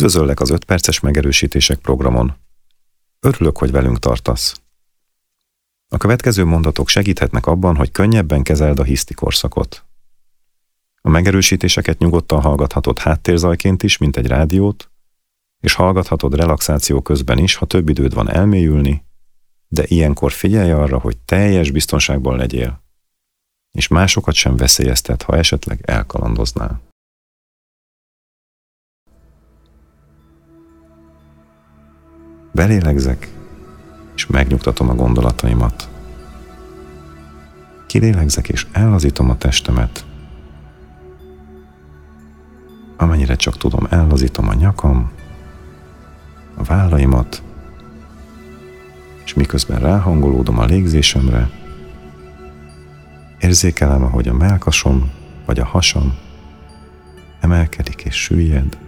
Üdvözöllek az 5 perces megerősítések programon. Örülök, hogy velünk tartasz. A következő mondatok segíthetnek abban, hogy könnyebben kezeld a hiszti korszakot. A megerősítéseket nyugodtan hallgathatod háttérzajként is, mint egy rádiót, és hallgathatod relaxáció közben is, ha több időd van elmélyülni, de ilyenkor figyelj arra, hogy teljes biztonságban legyél, és másokat sem veszélyeztet, ha esetleg elkalandoznál. Belélegzek, és megnyugtatom a gondolataimat. Kilélegzek, és ellazítom a testemet. Amennyire csak tudom, ellazítom a nyakam, a vállaimat, és miközben ráhangolódom a légzésemre, érzékelem, ahogy a melkasom vagy a hasam emelkedik és süllyed,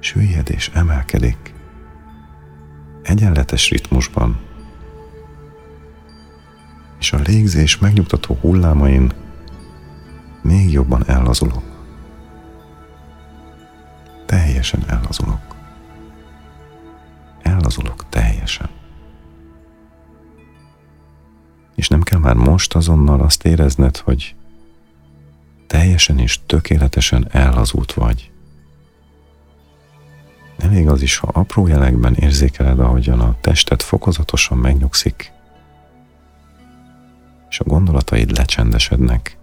süllyed és emelkedik egyenletes ritmusban, és a légzés megnyugtató hullámain még jobban ellazulok. Teljesen ellazulok. Ellazulok teljesen. És nem kell már most azonnal azt érezned, hogy teljesen és tökéletesen ellazult vagy. Elég az is, ha apró jelekben érzékeled, ahogyan a tested fokozatosan megnyugszik, és a gondolataid lecsendesednek.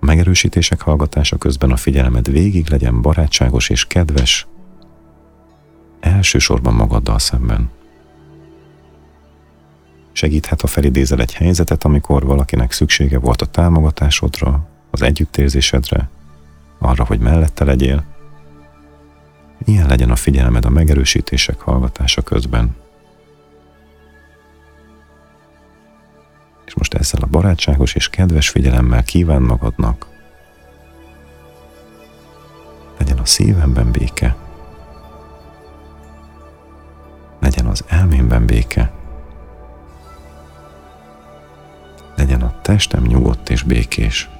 A megerősítések hallgatása közben a figyelmed végig legyen barátságos és kedves, elsősorban magaddal szemben. Segíthet, ha felidézel egy helyzetet, amikor valakinek szüksége volt a támogatásodra, az együttérzésedre, arra, hogy mellette legyél. Ilyen legyen a figyelmed a megerősítések hallgatása közben. És most ezzel a barátságos és kedves figyelemmel kíván magadnak. Legyen a szívemben béke. Legyen az elmémben béke. Legyen a testem nyugodt és békés.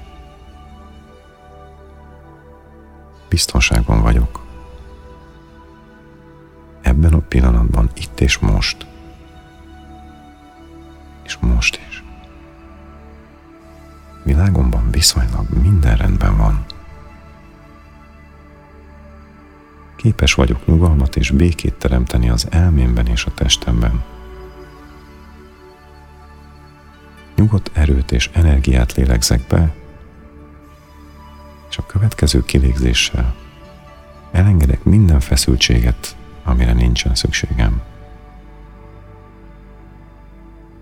Biztonságban vagyok. Ebben a pillanatban, itt és most. És most is. Világomban viszonylag minden rendben van. Képes vagyok nyugalmat és békét teremteni az elmémben és a testemben. Nyugodt erőt és energiát lélegzek be, és a következő kilégzéssel elengedek minden feszültséget, amire nincsen szükségem.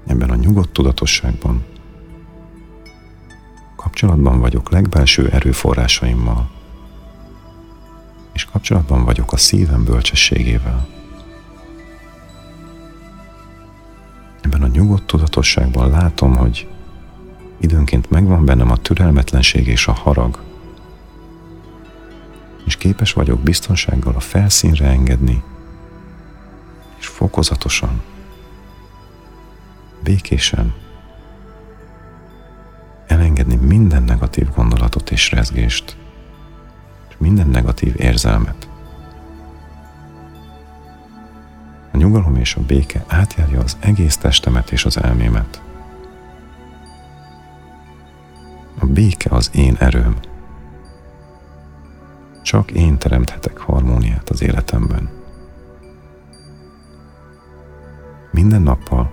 Ebben a nyugodt tudatosságban kapcsolatban vagyok legbelső erőforrásaimmal, és kapcsolatban vagyok a szívem bölcsességével. Ebben a nyugodt tudatosságban látom, hogy időnként megvan bennem a türelmetlenség és a harag, és képes vagyok biztonsággal a felszínre engedni, és fokozatosan, békésen elengedni minden negatív gondolatot és rezgést, és minden negatív érzelmet. A nyugalom és a béke átjárja az egész testemet és az elmémet. A béke az én erőm. Csak én teremthetek harmóniát az életemben. Minden nappal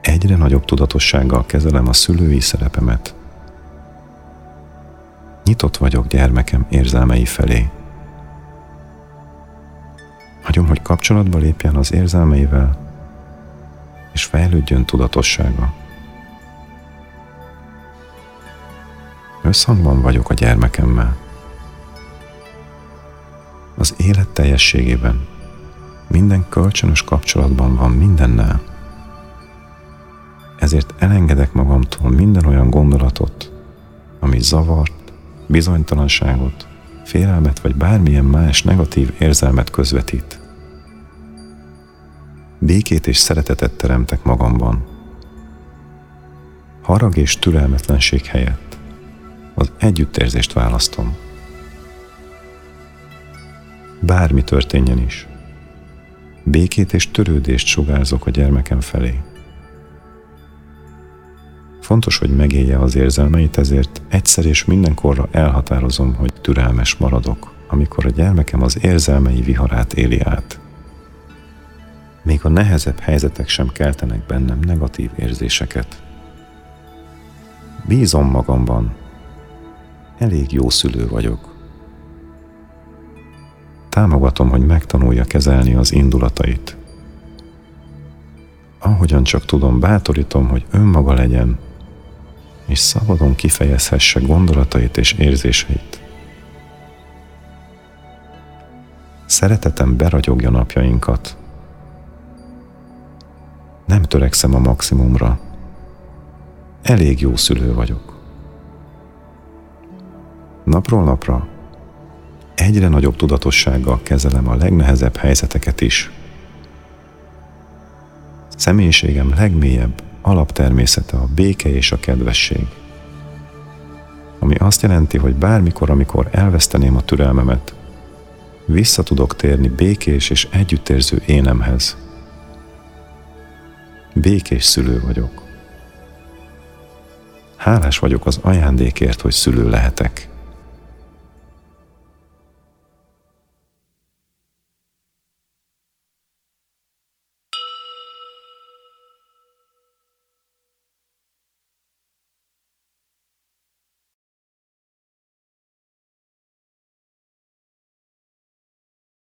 egyre nagyobb tudatossággal kezelem a szülői szerepemet. Nyitott vagyok gyermekem érzelmei felé. Hagyom, hogy kapcsolatba lépjen az érzelmeivel, és fejlődjön tudatossága. Összhangban vagyok a gyermekemmel az élet teljességében. Minden kölcsönös kapcsolatban van mindennel. Ezért elengedek magamtól minden olyan gondolatot, ami zavart, bizonytalanságot, félelmet vagy bármilyen más negatív érzelmet közvetít. Békét és szeretetet teremtek magamban. Harag és türelmetlenség helyett Az együttérzést választom. Bármi történjen is. Békét és törődést sugárzok a gyermekem felé. Fontos, hogy megélje az érzelmeit, ezért egyszer és mindenkorra elhatározom, hogy türelmes maradok, amikor a gyermekem az érzelmei viharát éli át. Még a nehezebb helyzetek sem keltenek bennem negatív érzéseket. Bízom magamban. Elég jó szülő vagyok. Támogatom, hogy megtanulja kezelni az indulatait. Ahogyan csak tudom, bátorítom, hogy önmaga legyen, és szabadon kifejezhesse gondolatait és érzéseit. Szeretetem beragyogja napjainkat. Nem törekszem a maximumra. Elég jó szülő vagyok. Napról napra egyre nagyobb tudatossággal kezelem a legnehezebb helyzeteket is. Személyiségem legmélyebb alaptermészete a béke és a kedvesség. Ami azt jelenti, hogy bármikor, amikor elveszteném a türelmemet, vissza tudok térni békés és együttérző énemhez. Békés szülő vagyok. Hálás vagyok az ajándékért, hogy szülő lehetek.